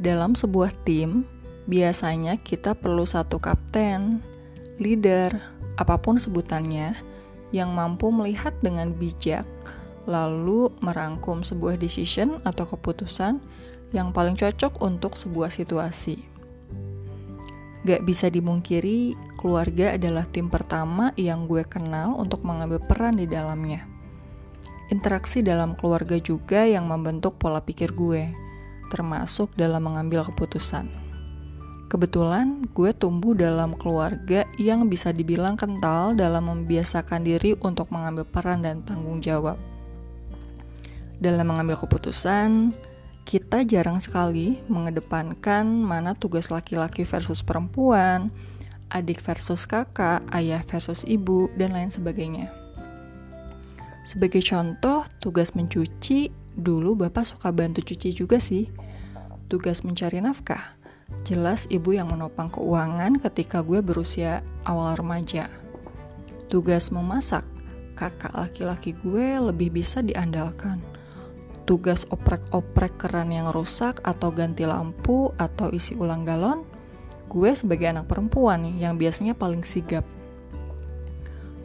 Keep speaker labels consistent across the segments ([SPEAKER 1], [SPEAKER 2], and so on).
[SPEAKER 1] Dalam sebuah tim, biasanya kita perlu satu kapten, leader, apa pun sebutannya, yang mampu melihat dengan bijak, lalu merangkum sebuah decision atau keputusan yang paling cocok untuk sebuah situasi. Gak bisa dimungkiri, keluarga adalah tim pertama yang gue kenal untuk mengambil peran di dalamnya. Interaksi dalam keluarga juga yang membentuk pola pikir gue, termasuk dalam mengambil keputusan. Kebetulan gue tumbuh dalam keluarga yang bisa dibilang kental dalam membiasakan diri untuk mengambil peran dan tanggung jawab. Dalam mengambil keputusan, kita jarang sekali mengedepankan mana tugas laki-laki versus perempuan, adik versus kakak, ayah versus ibu, dan lain sebagainya. Sebagai contoh, tugas mencuci, dulu bapak suka bantu cuci juga sih. Tugas mencari nafkah, jelas ibu yang menopang keuangan ketika gue berusia awal remaja. Tugas memasak, kakak laki-laki gue lebih bisa diandalkan tugas oprek-oprek keran yang rusak atau ganti lampu atau isi ulang galon, gue sebagai anak perempuan yang biasanya paling sigap.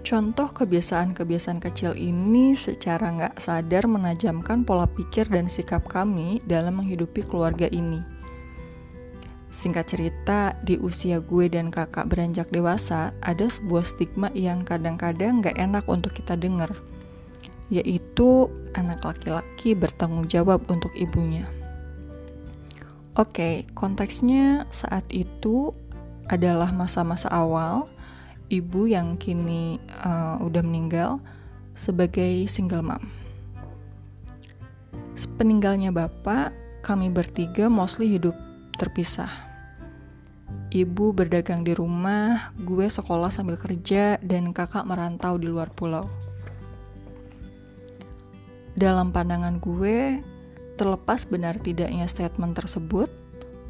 [SPEAKER 1] Contoh kebiasaan-kebiasaan kecil ini secara nggak sadar menajamkan pola pikir dan sikap kami dalam menghidupi keluarga ini. Singkat cerita, di usia gue dan kakak beranjak dewasa, ada sebuah stigma yang kadang-kadang nggak enak untuk kita dengar yaitu anak laki-laki bertanggung jawab untuk ibunya. Oke, konteksnya saat itu adalah masa-masa awal ibu yang kini uh, udah meninggal sebagai single mom. Sepeninggalnya bapak, kami bertiga mostly hidup terpisah. Ibu berdagang di rumah, gue sekolah sambil kerja, dan kakak merantau di luar pulau dalam pandangan gue, terlepas benar tidaknya statement tersebut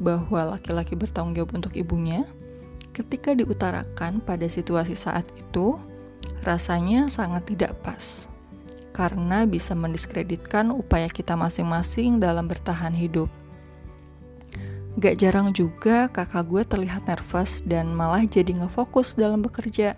[SPEAKER 1] bahwa laki-laki bertanggung jawab untuk ibunya, ketika diutarakan pada situasi saat itu, rasanya sangat tidak pas karena bisa mendiskreditkan upaya kita masing-masing dalam bertahan hidup. Gak jarang juga kakak gue terlihat nervous dan malah jadi ngefokus dalam bekerja.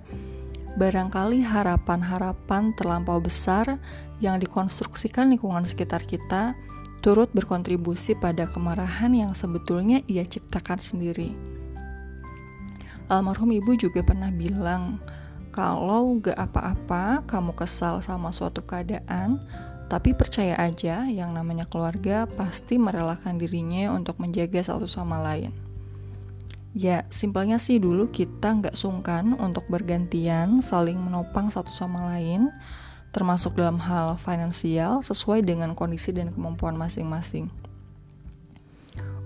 [SPEAKER 1] Barangkali harapan-harapan terlampau besar yang dikonstruksikan lingkungan sekitar kita turut berkontribusi pada kemarahan yang sebetulnya ia ciptakan sendiri. Almarhum ibu juga pernah bilang, kalau gak apa-apa kamu kesal sama suatu keadaan, tapi percaya aja yang namanya keluarga pasti merelakan dirinya untuk menjaga satu sama lain. Ya, simpelnya sih dulu kita nggak sungkan untuk bergantian saling menopang satu sama lain, termasuk dalam hal finansial sesuai dengan kondisi dan kemampuan masing-masing.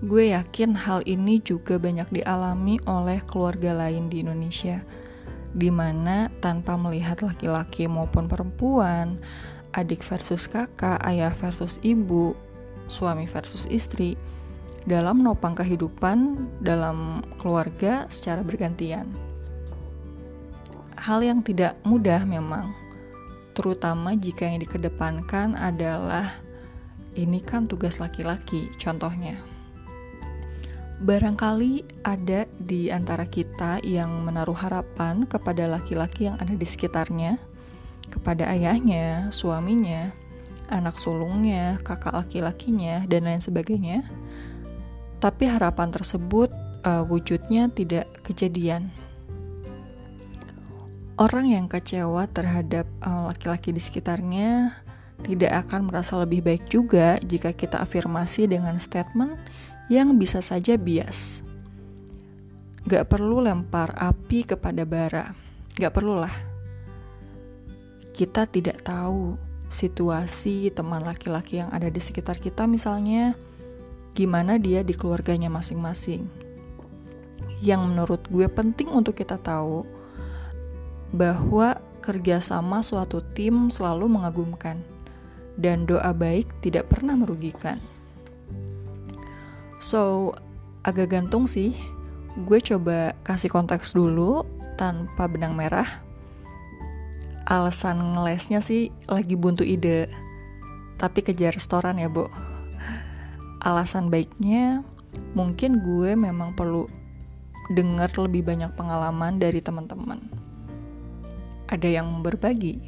[SPEAKER 1] Gue yakin hal ini juga banyak dialami oleh keluarga lain di Indonesia, di mana tanpa melihat laki-laki maupun perempuan, adik versus kakak, ayah versus ibu, suami versus istri, dalam menopang kehidupan dalam keluarga secara bergantian. Hal yang tidak mudah memang, terutama jika yang dikedepankan adalah ini kan tugas laki-laki, contohnya. Barangkali ada di antara kita yang menaruh harapan kepada laki-laki yang ada di sekitarnya, kepada ayahnya, suaminya, anak sulungnya, kakak laki-lakinya, dan lain sebagainya. Tapi harapan tersebut uh, wujudnya tidak kejadian Orang yang kecewa terhadap eh, laki-laki uh, di sekitarnya tidak akan merasa lebih baik juga jika kita afirmasi dengan statement yang bisa saja bias. Gak perlu lempar api kepada bara, gak perlulah. Kita tidak tahu situasi teman laki-laki yang ada di sekitar kita misalnya, gimana dia di keluarganya masing-masing. Yang menurut gue penting untuk kita tahu, bahwa kerjasama suatu tim selalu mengagumkan, dan doa baik tidak pernah merugikan. So, agak gantung sih. Gue coba kasih konteks dulu tanpa benang merah. Alasan ngelesnya sih lagi buntu ide, tapi kejar restoran ya, Bu. Alasan baiknya, mungkin gue memang perlu dengar lebih banyak pengalaman dari teman-teman. Ada yang berbagi?